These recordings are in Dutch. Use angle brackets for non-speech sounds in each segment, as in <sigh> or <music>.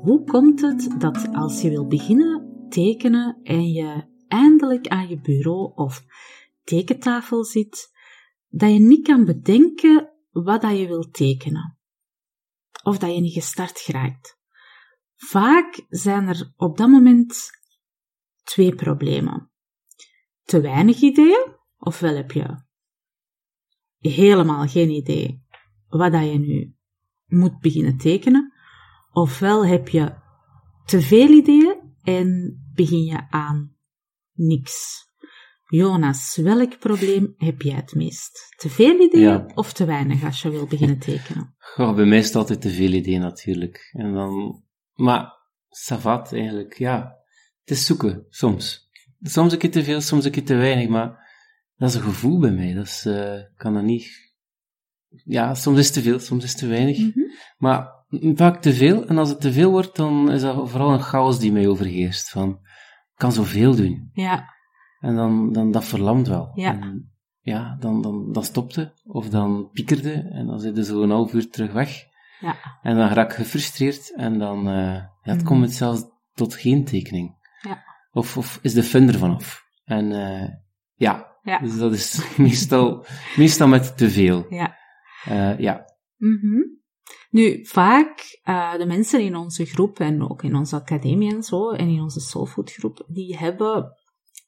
Hoe komt het dat als je wil beginnen tekenen en je eindelijk aan je bureau of tekentafel zit, dat je niet kan bedenken wat dat je wilt tekenen? Of dat je niet gestart geraakt? Vaak zijn er op dat moment twee problemen. Te weinig ideeën, ofwel heb je helemaal geen idee wat dat je nu moet beginnen tekenen, Ofwel heb je te veel ideeën en begin je aan niks. Jonas, welk probleem heb jij het meest? Te veel ideeën of te weinig als je wil beginnen <laughs> tekenen? Goh, bij mij is het altijd te veel ideeën natuurlijk. En dan, maar, savat eigenlijk, ja. Het is zoeken, soms. Soms een keer te veel, soms een keer te weinig, maar dat is een gevoel bij mij. Dat is, uh, kan dat niet... Ja, soms is het te veel, soms is het te weinig. Mm -hmm. Maar vaak te veel. En als het te veel wordt, dan is dat vooral een chaos die mij overheerst. Van, ik kan zoveel doen. Ja. En dan, dan dat verlamt wel. Ja. En, ja, dan, dan, dan stopte. Of dan piekerde. En dan zit je zo een half uur terug weg. Ja. En dan raak ik gefrustreerd. En dan, uh, ja, het Mhm. komt het zelfs tot geen tekening. Ja. Of, of is de fun ervan af. En, uh, ja. Ja. Dus dat is <laughs> meestal, meestal met te veel. Ja. Uh, ja. Mhm. Nu, vaak uh, de mensen in onze groep en ook in onze academie en zo, en in onze soulfood groep, die hebben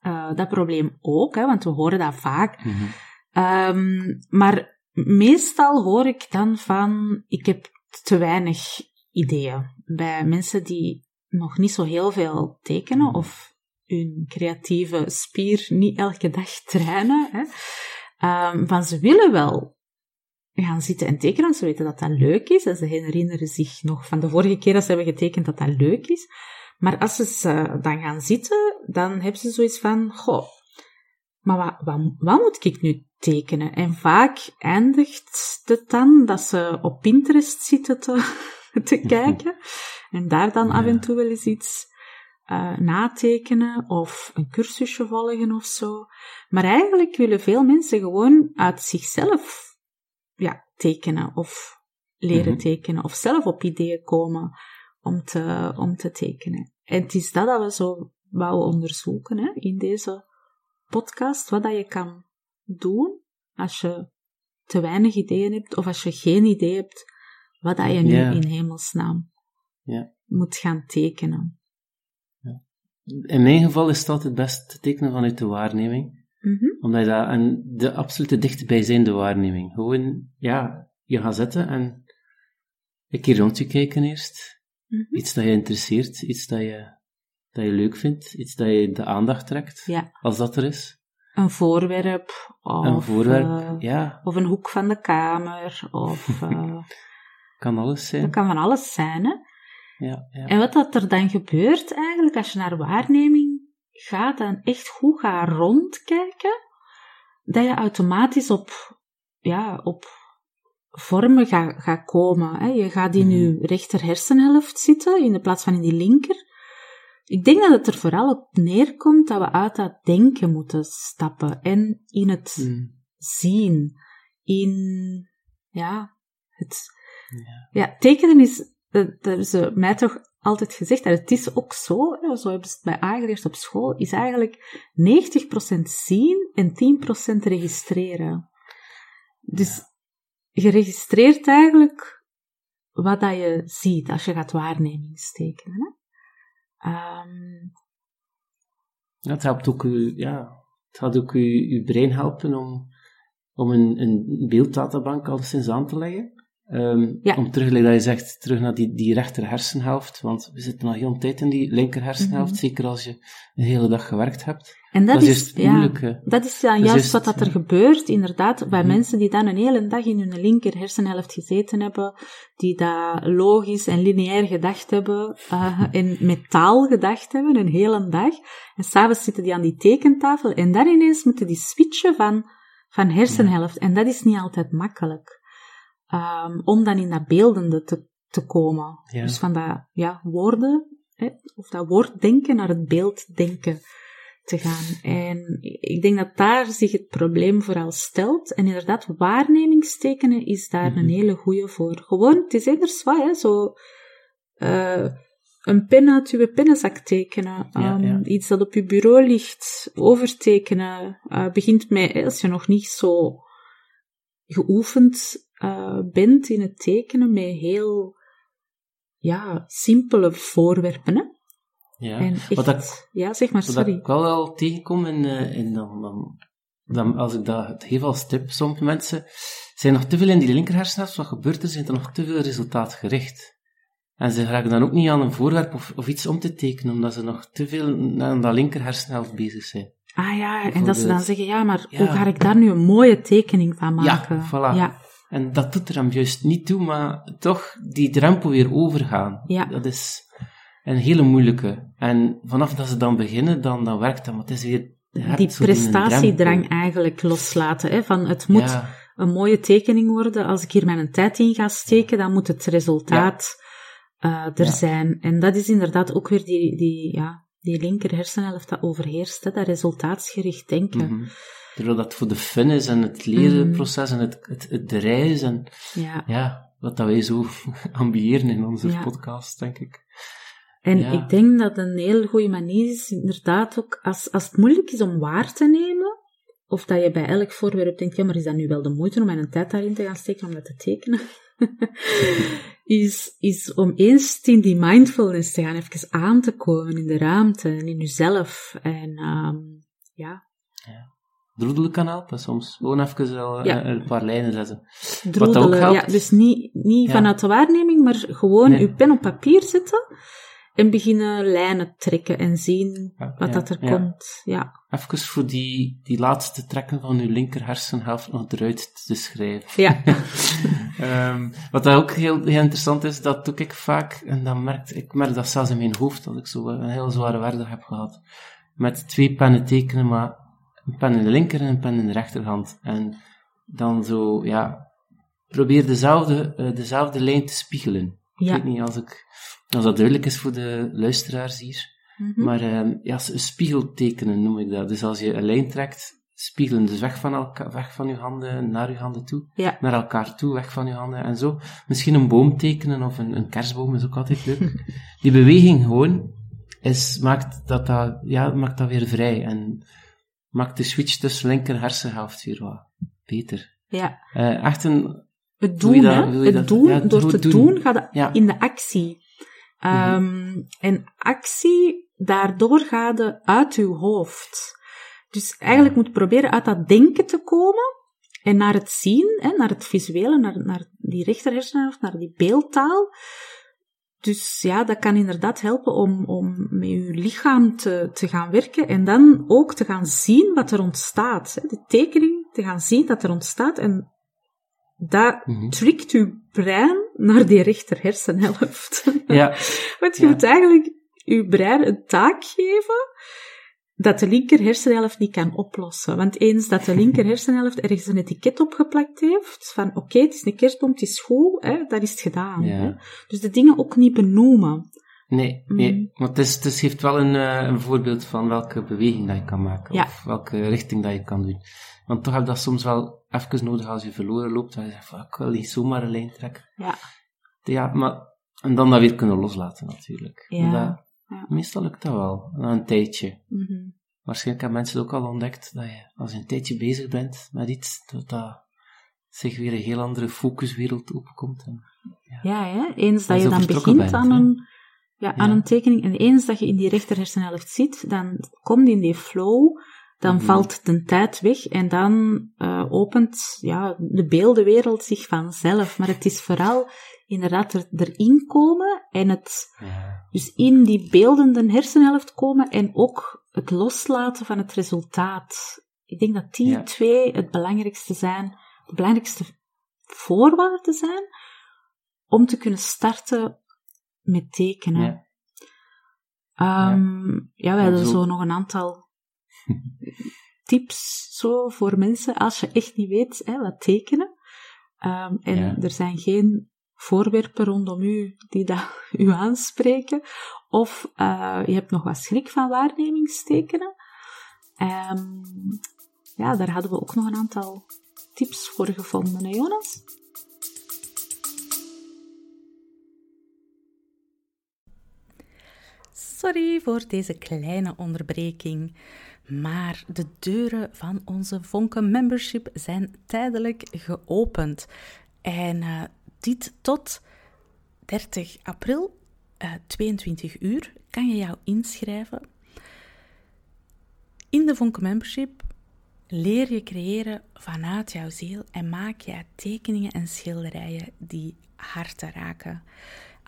uh, dat probleem ook, hè, want we horen dat vaak. Mhm. Um, maar meestal hoor ik dan van, ik heb te weinig ideeën. Bij mensen die nog niet zo heel veel tekenen of hun creatieve spier niet elke dag trainen. Hè. Um, van ze willen wel gaan zitten en tekenen. Ze weten dat dat leuk is. En ze herinneren zich nog van de vorige keer dat ze hebben getekend dat dat leuk is. Maar als ze dan gaan zitten, dan hebben ze zoiets van, goh, maar wat, wat, wat moet ik nu tekenen? En vaak eindigt het dan dat ze op Pinterest zitten te, <laughs> te kijken. En daar dan af en toe wel eens iets uh, natekenen of een cursusje volgen of zo. Maar eigenlijk willen veel mensen gewoon uit zichzelf ja, tekenen of leren Mhm. tekenen of zelf op ideeën komen om te, om te tekenen. En het is dat dat we zo wouden onderzoeken hè, in deze podcast, wat dat je kan doen als je te weinig ideeën hebt of als je geen idee hebt wat dat je nu in hemelsnaam moet gaan tekenen. In mijn geval is dat het best te tekenen vanuit de waarneming. Mhm. Omdat je dat, en de absolute dichtbijzijnde waarneming. Gewoon, ja, je gaat zitten en een keer rond je kijken eerst. Mhm. Iets dat je interesseert, iets dat je, dat je leuk vindt, iets dat je de aandacht trekt, Ja, als dat er is. een voorwerp of, een voorwerp, eh, ja, of een hoek van de kamer of <laughs> eh, kan alles zijn. dat kan van alles zijn. Hè? Ja, ja. En wat dat er dan gebeurt eigenlijk als je naar waarneming gaat en echt goed gaat rondkijken, dat je automatisch op, ja, op vormen gaat ga komen. Hè. Je gaat in Mhm. je rechter hersenhelft zitten, in de plaats van in die linker. Ik denk dat het er vooral op neerkomt dat we uit dat denken moeten stappen en in het Mm. zien, in, ja, het, Ja. ja, tekenen is, dat, dat ze mij toch altijd gezegd, en het is ook zo, zo hebben ze het mij aangeleerd op school, is eigenlijk 90% zien en 10% registreren. Dus je registreert eigenlijk wat dat je ziet als je gaat waarnemingstekenen. Hè? Ehm, het helpt ook u, ja, het gaat ook uw, uw brein helpen om, om een, een beelddatabank alleszins aan te leggen. Ehm, Ja. Om terug, like dat je zegt, terug naar die, die rechter hersenhelft, want we zitten nog heel een tijd in die linker hersenhelft, Mhm. zeker als je een hele dag gewerkt hebt. en dat, Dat is ja, moeilijke. dat is dan Dat is juist wat dat er ja. gebeurt, inderdaad, bij Mhm. mensen die dan een hele dag in hun linker hersenhelft gezeten hebben, die dat logisch en lineair gedacht hebben, eh, <laughs> en met taal gedacht hebben, een hele dag. En s'avonds zitten die aan die tekentafel en daar ineens moeten die switchen van, van hersenhelft. En dat is niet altijd makkelijk. Ehm, om dan in dat beeldende te, te komen. Ja. Dus van dat ja, woorden, hè, of dat woorddenken naar het beelddenken te gaan. En ik denk dat daar zich het probleem vooral stelt. En inderdaad, waarnemingstekenen is daar Mhm. een hele goeie voor. Gewoon, het is eerder zwaar, hè, zo... eh, een pen uit uw pennenzak tekenen. Ja, Ehm, ja. Iets dat op uw bureau ligt, overtekenen. eh, begint met, als je nog niet zo geoefend eh, bent in het tekenen, met heel ja, simpele voorwerpen. Hè? Ja. En echt, Wat ik, ja, zeg maar, wat ik sorry. wel wel tegenkom, in, eh, in dan, dan, dan, als ik dat geef als tip, sommige mensen zijn nog te veel in die linker hersenhelft, wat gebeurt er, zijn er nog te veel resultaatgericht. En ze raken dan ook niet aan een voorwerp of, of iets om te tekenen, omdat ze nog te veel aan dat linker hersenhelft bezig zijn. Ah ja, en dat ze dan zeggen, ja, maar Ja. hoe ga ik daar nu een mooie tekening van maken? Ja, voilà. Ja, En dat doet er hem juist niet toe, maar toch die drempel weer overgaan. Ja. Dat is een hele moeilijke. En vanaf dat ze dan beginnen, dan, dan werkt dat, maar het is weer die prestatiedrang eigenlijk loslaten. Hè, van het moet Ja, een mooie tekening worden. Als ik hier mijn tijd in ga steken, dan moet het resultaat eh, er Ja. zijn. En dat is inderdaad ook weer die, die, ja, die linker hersenhelft dat overheerst, hè, dat resultaatsgericht denken. mhm. Terwijl dat voor de fun is en het lerenproces Mhm. en het, het, het de reis en Ja. ja, wat dat wij zo <laughs> ambiëren in onze Ja. podcast, denk ik. En Ja. ik denk dat een heel goede manier is, inderdaad ook, als, als het moeilijk is om waar te nemen, of dat je bij elk voorwerp denkt, ja, maar is dat nu wel de moeite om mijn tijd daarin te gaan steken om dat te tekenen? <laughs> is, is om eens in die mindfulness te gaan, even aan te komen in de ruimte en in jezelf. En ehm, ja, Droedelen kan helpen soms. Gewoon even Ja. eh, een paar lijnen zetten. ook droedelen. helpt- Ja, dus niet, niet Ja. vanuit de waarneming, maar gewoon Nee. je pen op papier zetten en beginnen lijnen trekken en zien Ja, wat ja, dat er ja. komt. Ja. Even voor die, die laatste trekken van uw linker hersenhelft nog eruit te schrijven. Ja. <laughs> Ehm, wat dat ook heel, heel interessant is, dat doe ik vaak, en dan merkt, ik merk dat zelfs in mijn hoofd, dat ik zo een heel zware werkdag heb gehad. Met twee pennen tekenen, maar een pen in de linker en een pen in de rechterhand. En dan zo, ja, probeer dezelfde, eh, dezelfde lijn te spiegelen. Ik weet niet als, ik, als dat duidelijk is voor de luisteraars hier. Mhm. Maar ehm ja, spiegeltekenen noem ik dat. Dus als je een lijn trekt, spiegelen, dus weg van, elka, weg van je handen, naar je handen toe, Ja. naar elkaar toe, weg van je handen en zo. Misschien een boom tekenen of een, een kerstboom is ook altijd leuk. <laughs> Die beweging gewoon is, maakt, dat dat, ja, maakt dat weer vrij en maakt de switch tussen linker hersenhelft weer wat beter. ja. Eh, echt een, Het doen, dat- hè. Het dat- doen, ja, door te doen. doen, gaat Ja. in de actie. Ehm, En actie, daardoor gaat het uit uw hoofd. Dus eigenlijk moet je proberen uit dat denken te komen en naar het zien, hè, naar het visuele, naar, naar die rechter hersenhelft, naar die beeldtaal. Dus ja, dat kan inderdaad helpen om, om met je lichaam te, te gaan werken en dan ook te gaan zien wat er ontstaat. Hè. De tekening, te gaan zien dat er ontstaat en dat Mhm. trickt uw brein naar die rechter hersenhelft. ja, <laughs> Want je Ja. moet eigenlijk uw brein een taak geven dat de linker hersenhelft niet kan oplossen. Want eens dat de linker <laughs> hersenhelft ergens een etiket opgeplakt heeft, van oké, het is een kerstboom, het is goed, hè, dat is het gedaan. Ja. Hè. Dus de dingen ook niet benoemen. Nee, Mm. nee. maar het, is, het is- heeft wel een, eh, een voorbeeld van welke beweging dat je kan maken. Ja. Of welke richting dat je kan doen. Want toch heb je dat soms wel even nodig als je verloren loopt. Dat je zegt van, ik wil niet zomaar een lijn trekken. Ja. Ja, maar... En dan dat weer kunnen loslaten, natuurlijk. Ja, dat- ja. Meestal lukt dat wel, na een tijdje. Mhm. Waarschijnlijk hebben mensen ook al ontdekt dat je, als je een tijdje bezig bent met iets, dat dat zich weer een heel andere focuswereld openkomt. En, Ja, hè? eens dat je dan begint bent, aan, een, ja, aan Ja. een tekening en eens dat je in die rechter hersenhelft zit, dan komt in die flow, dan Mhm. valt de tijd weg en dan eh, opent ja, de beeldenwereld zich vanzelf. Maar het is vooral inderdaad er, erin komen en het ja. Dus in die beeldende hersenhelft komen en ook het loslaten van het resultaat. Ik denk dat die Ja. twee het belangrijkste zijn, de belangrijkste voorwaarden zijn om te kunnen starten met tekenen. Ja. Ehm, ja. wij En hadden zo- nog een aantal <laughs> tips zo voor mensen als je echt niet weet hè, wat tekenen. Ehm, en Ja. er zijn geen voorwerpen rondom u die dat <laughs> u aanspreken. Of eh, je hebt nog wat schrik van waarnemingstekenen. Ehm, ja, daar hadden we ook nog een aantal tips voor gevonden, hè, Jonas? Sorry voor deze kleine onderbreking, maar de deuren van onze Vonke Membership zijn tijdelijk geopend. En eh, dit tot 30 april, eh 22 uur, kan je jou inschrijven. In de Vonke Membership leer je creëren vanuit jouw ziel en maak jij tekeningen en schilderijen die harten raken.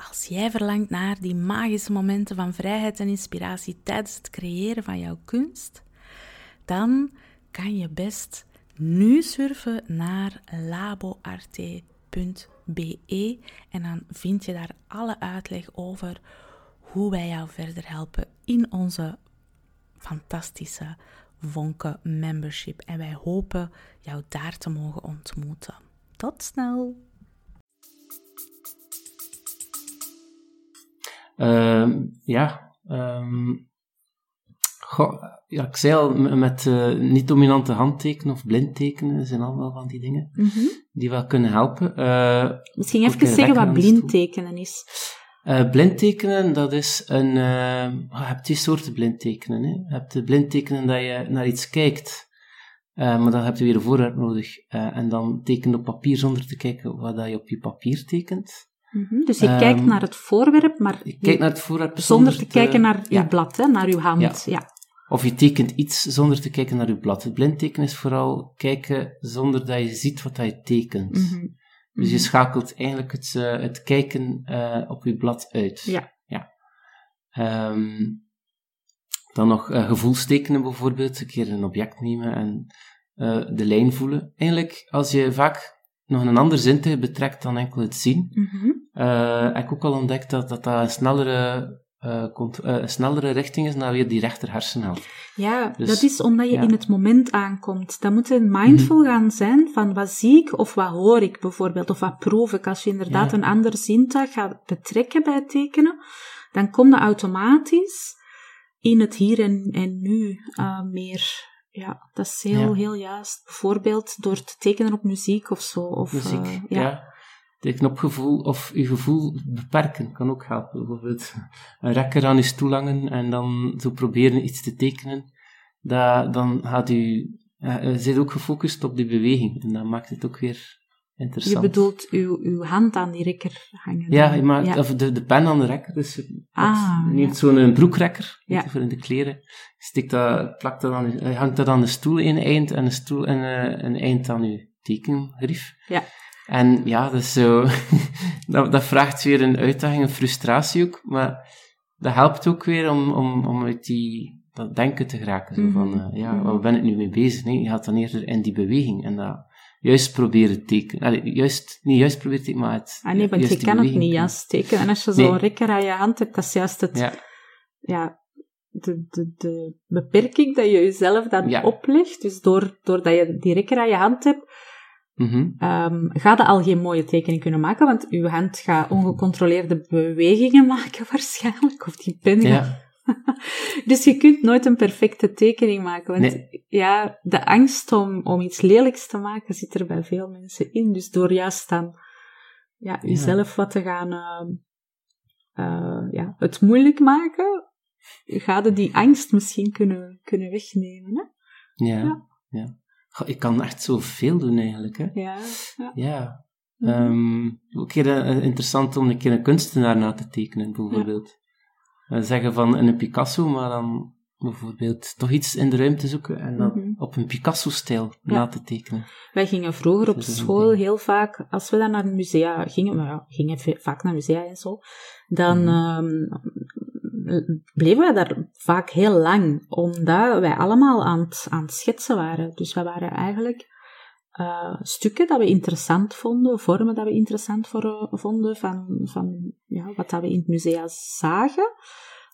Als jij verlangt naar die magische momenten van vrijheid en inspiratie tijdens het creëren van jouw kunst, dan kan je best nu surfen naar laboarte.be en dan vind je daar alle uitleg over hoe wij jou verder helpen in onze fantastische Vonke membership. En wij hopen jou daar te mogen ontmoeten. Tot snel! Ehm, ja, ehm, goh, ja, ik zei al, met eh, niet-dominante handtekenen of blindtekenen zijn allemaal van die dingen die wel kunnen helpen. Eh, Misschien even zeggen wat blindtekenen is. eh, blindtekenen, dat is een... eh, je hebt twee soorten blindtekenen. Hè. Je hebt de blindtekenen dat je naar iets kijkt, maar dan heb je weer een voorwerp nodig. En dan teken op papier zonder te kijken wat dat je op je papier tekent. Mhm, Dus je Ehm, kijkt naar het voorwerp, maar Je kijkt naar het voorwerp zonder te kijken naar ja. je blad, hè, naar je hand. Ja. Of je tekent iets zonder te kijken naar je blad. Het blindtekenen is vooral kijken zonder dat je ziet wat je tekent. Mhm. Dus je Mhm. schakelt eigenlijk het, eh, het kijken eh, op je blad uit. Ja. ja. Ehm, dan nog eh, gevoelstekenen bijvoorbeeld. Een keer een object nemen en de lijn voelen. Eigenlijk, als je vaak nog een ander zintuig betrekt dan enkel het zien, eh, heb ik ook al ontdekt dat dat, dat een, snellere, een snellere richting is naar weer die rechter hersenhelft. Ja, Dus, dat is omdat je ja. in het moment aankomt. Dan moet je mindful Mhm. gaan zijn van wat zie ik of wat hoor ik bijvoorbeeld, of wat proef ik. Als je inderdaad Ja. een ander zintuig gaat betrekken bij het tekenen, dan kom je automatisch in het hier en, en nu eh, meer. Ja, dat is heel, Ja. heel juist. Bijvoorbeeld door te tekenen op muziek of zo. Of, muziek. ja. Ja. Teken op gevoel, of je gevoel beperken kan ook helpen. Bijvoorbeeld een rekker aan je stoel hangen en dan zo proberen iets te tekenen. Dat, dan gaat u, ja, je zit ook gefocust op die beweging en dat maakt het ook weer Je interessant. bedoelt uw, uw hand aan die rekker hangen. Ja, je maakt, Ja. of de, de pen aan de rekker. Dus je Ah, je neemt ja. zo'n een broekrekker, Ja. je, voor in de kleren. Stikt dat, plakt dat aan, je- je hangt dat aan de stoel een eind en een, stoel, en, eh, een eind aan je tekengrief. Ja. En ja, dat is zo... <laughs> dat, dat vraagt weer een uitdaging, een frustratie ook, maar dat helpt ook weer om, om, om uit die, dat denken te geraken. Zo van, Mhm. eh, ja, Mhm. waar ben ik nu mee bezig? Nee, je gaat dan eerder in die beweging en dat juist proberen tekenen. Allee, juist, niet juist proberen tekenen, maar het... Ah nee, want je kan het niet juist steken. En als je Nee. zo'n rekker aan je hand hebt, dat is juist het... Ja, ja, de, de, de beperking dat je jezelf dan Ja. oplegt, dus door, doordat je die rekker aan je hand hebt, Mhm. ehm ga je al geen mooie tekening kunnen maken, want je hand gaat ongecontroleerde bewegingen <laughs> maken waarschijnlijk, of die pen gaat <laughs> dus je kunt nooit een perfecte tekening maken. Want Nee. ja, de angst om, om iets lelijks te maken zit er bij veel mensen in. Dus door juist dan ja, jezelf wat te gaan eh, eh, ja, het moeilijk maken, ga je die angst misschien kunnen, kunnen wegnemen. Hè? Ja. Ja. ja. Goh, ik kan echt zoveel doen eigenlijk, hè. Ja, ja. Ja. Mhm. Ehm, ook keer eh, interessant om een keer een kunstenaar na te tekenen, bijvoorbeeld. Eh, zeggen van een Picasso, maar dan bijvoorbeeld toch iets in de ruimte zoeken en dan Mhm. op een Picasso-stijl na te tekenen. Wij gingen vroeger op school heel vaak, als we dan naar een musea gingen, maar ja, gingen vaak naar musea en zo, dan Mhm. ehm, bleven wij daar vaak heel lang, omdat wij allemaal aan het, aan het schetsen waren. Dus wij waren eigenlijk eh, stukken dat we interessant vonden, vormen dat we interessant voor, vonden van, van ja, wat dat we in het museum zagen,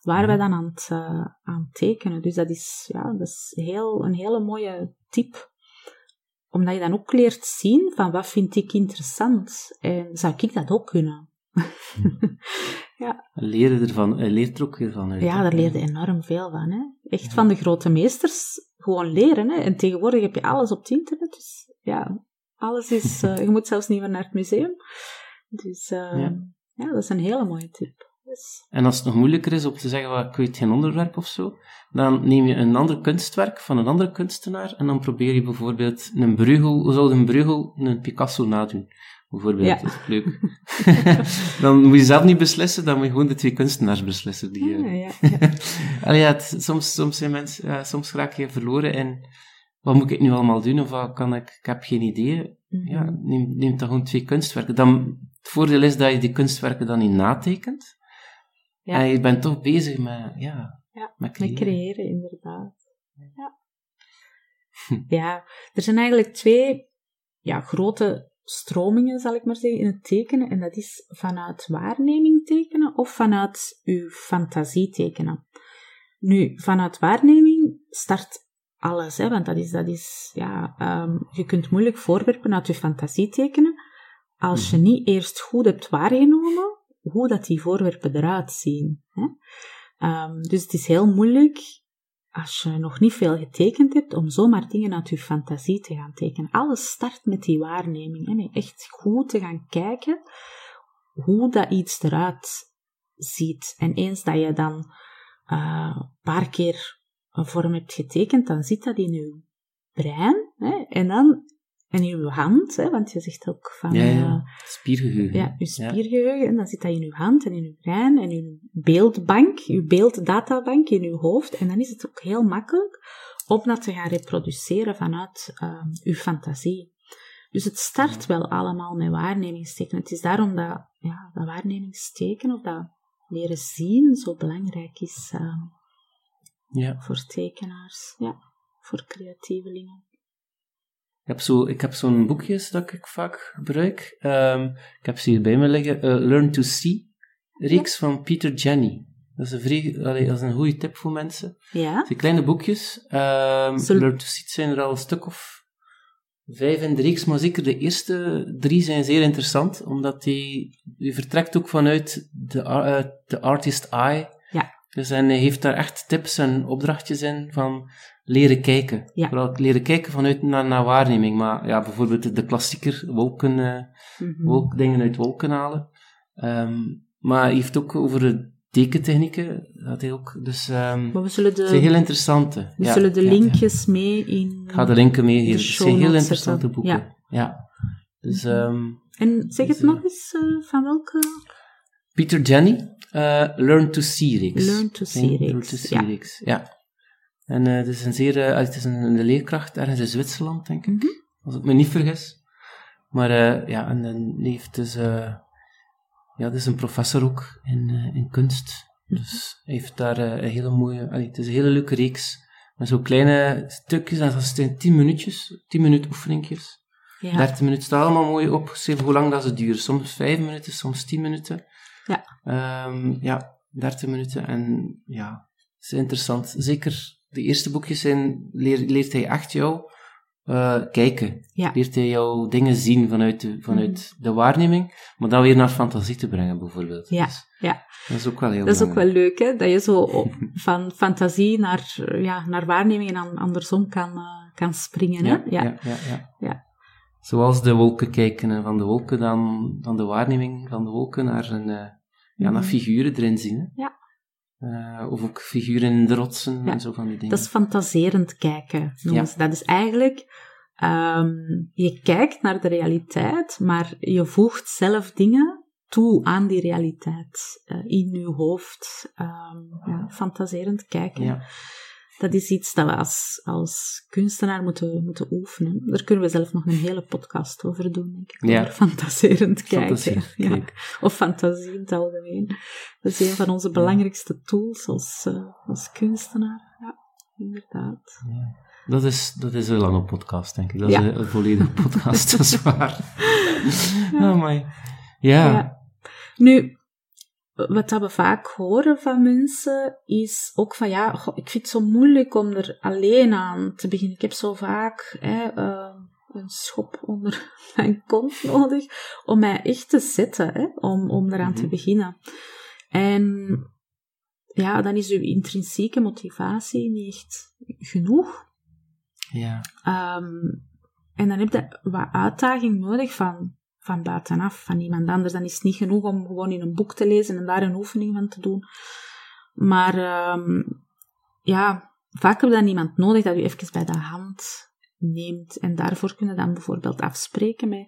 waren wij dan aan het, eh, aan het tekenen. Dus dat is, ja, dat is heel, een hele mooie tip omdat je dan ook leert zien van wat vind ik interessant en zou ik dat ook kunnen? <laughs> Leren ervan, leert er ook weer van uit. ja, daar leer je enorm veel van. Hè? Echt van de grote meesters gewoon leren. Hè? En tegenwoordig heb je alles op het internet. Dus ja, alles is... <laughs> eh, je moet zelfs niet meer naar het museum. Dus eh, Ja. ja. dat is een hele mooie tip. Dus, En als het nog moeilijker is om te zeggen, well, ik weet geen onderwerp of zo, dan neem je een ander kunstwerk van een andere kunstenaar en dan probeer je bijvoorbeeld een Bruegel, hoe zou een Bruegel een Picasso nadoen? Bijvoorbeeld, Ja. dat is leuk. <laughs> dan moet je zelf niet beslissen, dan moet je gewoon de twee kunstenaars beslissen. Die, eh, ja, ja, <laughs> ja. Allee, ja, het- soms, soms zijn mensen, ja, soms raak je verloren en wat moet ik nu allemaal doen of wat kan ik, ik heb geen idee. Ja, Mhm. neem, neem dan gewoon twee kunstwerken. Dan, het voordeel is dat je die kunstwerken dan niet natekent. Ja. En je bent toch bezig met, ja, Ja, met Met creëren. creëren, inderdaad. Ja. ja, er zijn eigenlijk twee ja, grote stromingen, zal ik maar zeggen, in het tekenen. En dat is vanuit waarneming tekenen of vanuit uw fantasie tekenen. Nu, vanuit waarneming start alles, hè, want dat is, dat is ja, ehm, je kunt moeilijk voorwerpen uit je fantasie tekenen als je niet eerst goed hebt waargenomen hoe dat die voorwerpen eruit zien. Hè? Ehm, dus het is heel moeilijk, als je nog niet veel getekend hebt, om zomaar dingen uit je fantasie te gaan tekenen. Alles start met die waarneming. Met echt goed te gaan kijken hoe dat iets eruit ziet. En eens dat je dan eh, een paar keer een vorm hebt getekend, dan zit dat in je brein. Hè? En dan in je hand, hè? want je zegt ook van... Ja, eh, ja. Spiergeheugen. ja, je spiergeheugen, en dan zit dat in je hand en in je brein en in je beeldbank, je beelddatabank in je hoofd. En dan is het ook heel makkelijk om dat te gaan reproduceren vanuit ehm je fantasie. Dus het start wel allemaal met waarnemingstekenen. Het is daarom dat, ja, dat waarnemingstekenen of dat leren zien zo belangrijk is ehm, Ja. voor tekenaars, ja, voor creatievelingen. Ik heb, zo, ik heb zo'n boekjes dat ik vaak gebruik. Ehm, ik heb ze hier bij me liggen. eh, Learn to See, reeks van Peter Jenny. Dat is een, vrij, allee, dat is een goede tip voor mensen. Ja? Die kleine boekjes. ehm Learn to See zijn er al een stuk of vijf in de reeks, maar zeker de eerste drie zijn zeer interessant, omdat die, die vertrekt ook vanuit de, de artist eye. Ja. Dus en hij heeft daar echt tips en opdrachtjes in van leren kijken. Ja. Vooral leren kijken vanuit naar, naar waarneming. Maar ja, bijvoorbeeld de, de klassieker, wolken, eh, Mhm. wolk, dingen uit wolken halen. Ehm, maar hij heeft ook over de tekentechnieken, dat hij ook, dus ehm Maar we zullen het zijn heel de, interessante. we Ja, zullen de ja, linkjes mee in... Ik ga de linken meegeven. Het show zijn heel interessante zetten. boeken. Ja. Dus ehm, En zeg het Dus, eh, nog eens, eh, van welke... Peter Jenny, eh, Learn to See reeks. Learn to See Learn reeks, to See ja. reeks, ja. En eh, het is een zeer, eh, het is een, een leerkracht ergens in Zwitserland, denk ik. Mhm. Als ik me niet vergis. Maar eh, ja, en, en die heeft dus, ja, is een professor ook in, in kunst. Dus hij heeft daar een hele mooie, allee, het is een hele leuke reeks. Met zo kleine stukjes, en dat zijn tien minuutjes, tien minuut oefeningjes. Ja. 30 minuten staat allemaal mooi opgeschreven hoe lang dat ze duren. Soms 5 minuten, soms 10 minuten. Ja. Ehm, ja, 30 minuten en ja, is interessant. Zeker de eerste boekjes zijn, leert hij echt jou uh, kijken. Ja. Leert hij jou dingen zien vanuit, de, vanuit de waarneming, maar dan weer naar fantasie te brengen, bijvoorbeeld. Ja, Dus ja. dat is ook wel heel Dat is ook wel leuk, hè? Dat je zo <laughs> op- van fantasie naar, eh, ja, naar waarneming en dan andersom kan, eh, kan springen, hè? Ja, ja, ja, ja. Ja. Zoals de wolken kijken en van de wolken dan, dan de waarneming van de wolken naar, een, eh, ja, naar Mhm. figuren erin zien. Hè? Ja. Eh, of ook figuren in de rotsen Ja, en zo van die dingen. Dat is fantaserend kijken, noemen Ja. dat. is eigenlijk, ehm, je kijkt naar de realiteit, maar je voegt zelf dingen toe aan die realiteit eh, in je hoofd. Ehm, ja, fantaserend kijken. Ja. Dat is iets dat we als, als kunstenaar moeten, moeten oefenen. Daar kunnen we zelf nog een hele podcast over doen, denk ik. Ja. Over fantaserend kijken. Fantasie, <laughs> Ja. kijk. Of fantasie in het algemeen. Dat is een van onze belangrijkste tools als, eh, als kunstenaar. Ja, inderdaad. Dat is, dat is een lange podcast, denk ik. Dat Ja. is een, een volledige <laughs> podcast, dat is waar. Oh my. Ja. Ja. Nu, wat dat we vaak horen van mensen, is ook van ja, goh, ik vind het zo moeilijk om er alleen aan te beginnen. Ik heb zo vaak hè, eh, een schop onder <laughs> mijn kont nodig om mij echt te zetten, hè, om, om eraan te Mhm. beginnen. En ja, dan is uw intrinsieke motivatie niet echt genoeg. ja. Ehm, en dan heb je wat uitdaging nodig van, van buitenaf, van iemand anders. Dan is het niet genoeg om gewoon in een boek te lezen en daar een oefening van te doen. Maar ehm, ja, vaak heb je dan iemand nodig dat u even bij de hand neemt. En daarvoor kunnen dan bijvoorbeeld afspreken met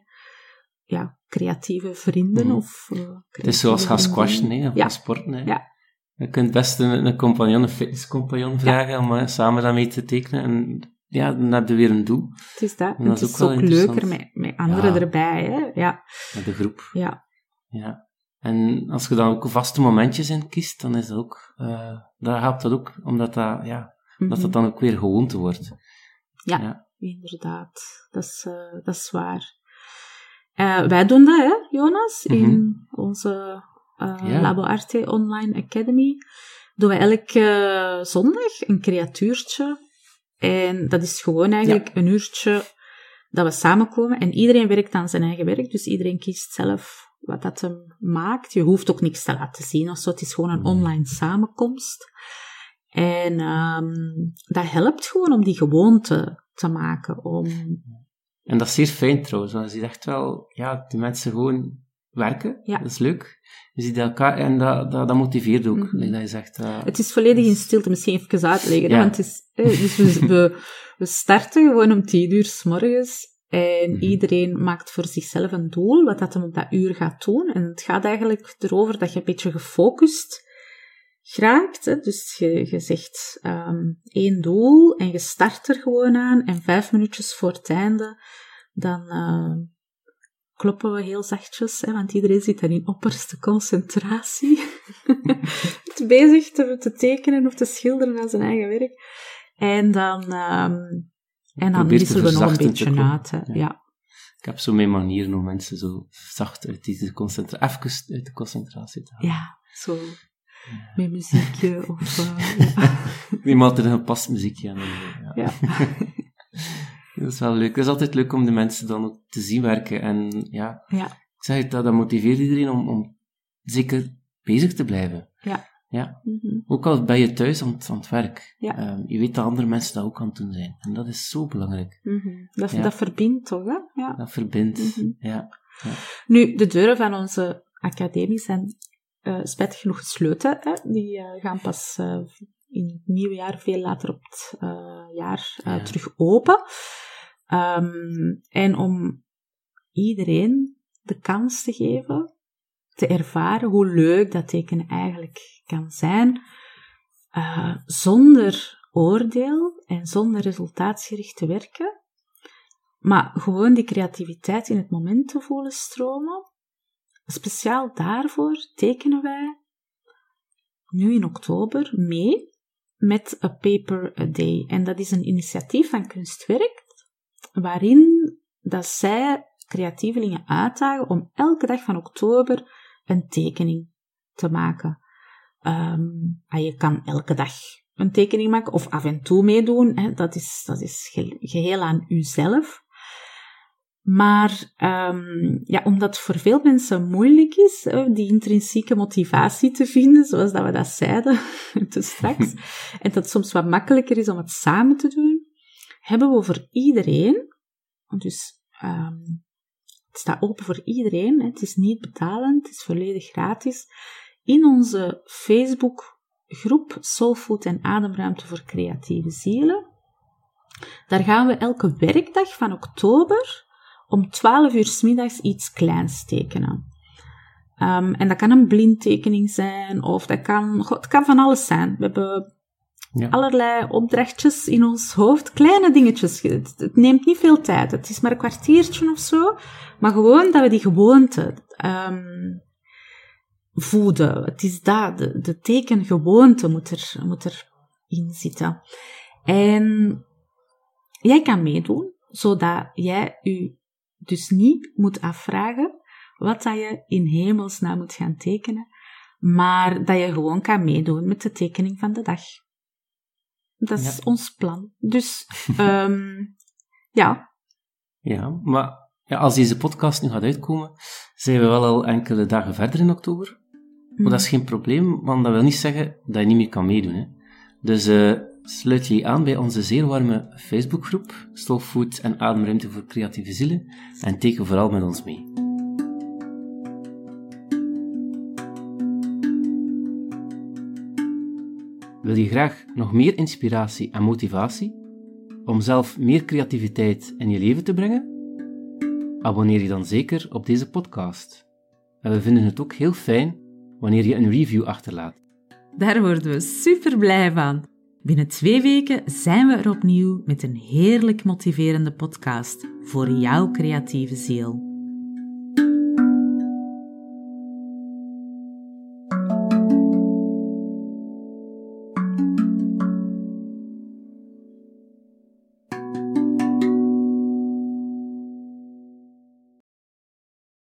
ja, creatieve vrienden. Mhm. Of, eh, Het is zoals gaan squashen, of Ja. gaan sporten. Hè. Ja. Je kunt best een, een compagnon, een fitnesscompagnon vragen om eh, samen daarmee te tekenen. En ja, dan heb je weer een doel Het is dat. En dat het is is ook leuker met, met anderen Ja. erbij. Hè? Ja, met de groep. ja. Ja. En als je dan ook vaste momentjes in kiest, dan is dat ook, eh dan helpt dat ook, omdat dat, ja, dat Mhm. dat dan ook weer gewoonte wordt. Ja. Ja. Inderdaad, dat is, eh, dat is waar. Eh, wij doen dat, hè, Jonas, in onze Mhm. Labo Arte Online Academy. Doen we elke zondag een creatuurtje. En dat is gewoon eigenlijk een uurtje dat we samenkomen. En iedereen werkt aan zijn eigen werk, dus iedereen kiest zelf wat dat hem maakt. Je hoeft ook niks te laten zien of zo. Het is gewoon een online samenkomst. En ehm, dat helpt gewoon om die gewoonte te maken. Om, En dat is zeer fijn trouwens, want je echt wel, ja, die mensen gewoon werken. Ja. Dat is leuk. Je ziet elkaar, en dat, dat, dat motiveert ook. Like dat je zegt, eh, het is volledig in stilte, misschien even uitleggen. Ja. Want het is, eh, dus we, we, we starten gewoon om tien uur s morgens. En Mhm. iedereen maakt voor zichzelf een doel, wat dat hem op dat uur gaat doen. En het gaat eigenlijk erover dat je een beetje gefocust geraakt. Hè? Dus je, je zegt ehm, één doel en je start er gewoon aan. En vijf minuutjes voor het einde, dan eh, kloppen we heel zachtjes. Hè? Want iedereen zit dan in opperste concentratie. <laughs> bezig te, te tekenen of te schilderen aan zijn eigen werk. En dan, ehm, en dan wisselen we nog een beetje uit. Ja. Ja. ik heb zo mijn manieren om mensen zo zacht uit die concentratie, even uit de concentratie te halen. ja, zo met muziekje <laughs> of... eh, ja. Neem altijd een gepast muziekje aan. Ja. Ja. <laughs> Dat is wel leuk. Het is altijd leuk om de mensen dan ook te zien werken. En ja, ja, ik zeg het, dat, dat motiveert iedereen om, om zeker bezig te blijven. Ja. Ja. mhm. Ook al ben je thuis aan het, aan het werk. Ja. Ehm, je weet dat andere mensen dat ook aan het doen zijn. En dat is zo belangrijk. Mhm. Dat, Ja. dat verbindt toch, hè? Ja. Dat verbindt. Mhm. Ja. Nu, de deuren van onze academie zijn eh spijtig genoeg gesloten. Hè? Die eh, gaan pas eh, in het nieuwe jaar, veel later op het jaar, Ja. terug open. Ehm, en om iedereen de kans te geven te ervaren hoe leuk dat tekenen eigenlijk kan zijn, eh, zonder oordeel en zonder resultaatsgericht te werken, maar gewoon die creativiteit in het moment te voelen stromen. Speciaal daarvoor tekenen wij nu in oktober mee met A Paper a Day. En dat is een initiatief van Kunstwerk, waarin dat zij creatievelingen uitdagen om elke dag van oktober een tekening te maken. Ehm, en je kan elke dag een tekening maken of af en toe meedoen. Hè, dat is, dat is geheel aan uzelf. Maar um, ja, omdat het voor veel mensen moeilijk is, die intrinsieke motivatie te vinden, zoals dat we dat zeiden <laughs> te straks, <laughs> en dat het soms wat makkelijker is om het samen te doen, hebben we voor iedereen, dus um, het staat open voor iedereen, het is niet betalend, het is volledig gratis, in onze Facebook groep Soulfood en Ademruimte voor Creatieve Zielen. Daar gaan we elke werkdag van oktober om 12 uur middags iets kleins tekenen. Um, en dat kan een blindtekening zijn, of dat kan, het kan van alles zijn. We hebben allerlei opdrachtjes in ons hoofd, kleine dingetjes. Het, neemt niet veel tijd, het is maar een kwartiertje of zo, maar gewoon dat we die gewoonte um, voeden. Het is dat, de, de tekengewoonte moet er, moet er in zitten. En jij kan meedoen, zodat jij je dus niet moet afvragen wat dat je in hemelsnaam moet gaan tekenen, maar dat je gewoon kan meedoen met de tekening van de dag. Dat is ons plan. Dus, um, <laughs> ja. Ja, maar ja, als deze podcast nu gaat uitkomen, zijn we wel al enkele dagen verder in oktober. Maar dat is geen probleem, want dat wil niet zeggen dat je niet meer kan meedoen. Hè. Dus uh, sluit je aan bij onze zeer warme Facebookgroep, Stolfood en Ademruimte voor Creatieve Zielen, en teken vooral met ons mee. Wil je graag nog meer inspiratie en motivatie om zelf meer creativiteit in je leven te brengen? Abonneer je dan zeker op deze podcast. En we vinden het ook heel fijn wanneer je een review achterlaat. Daar worden we super blij van. Binnen twee weken zijn we er opnieuw met een heerlijk motiverende podcast voor jouw creatieve ziel.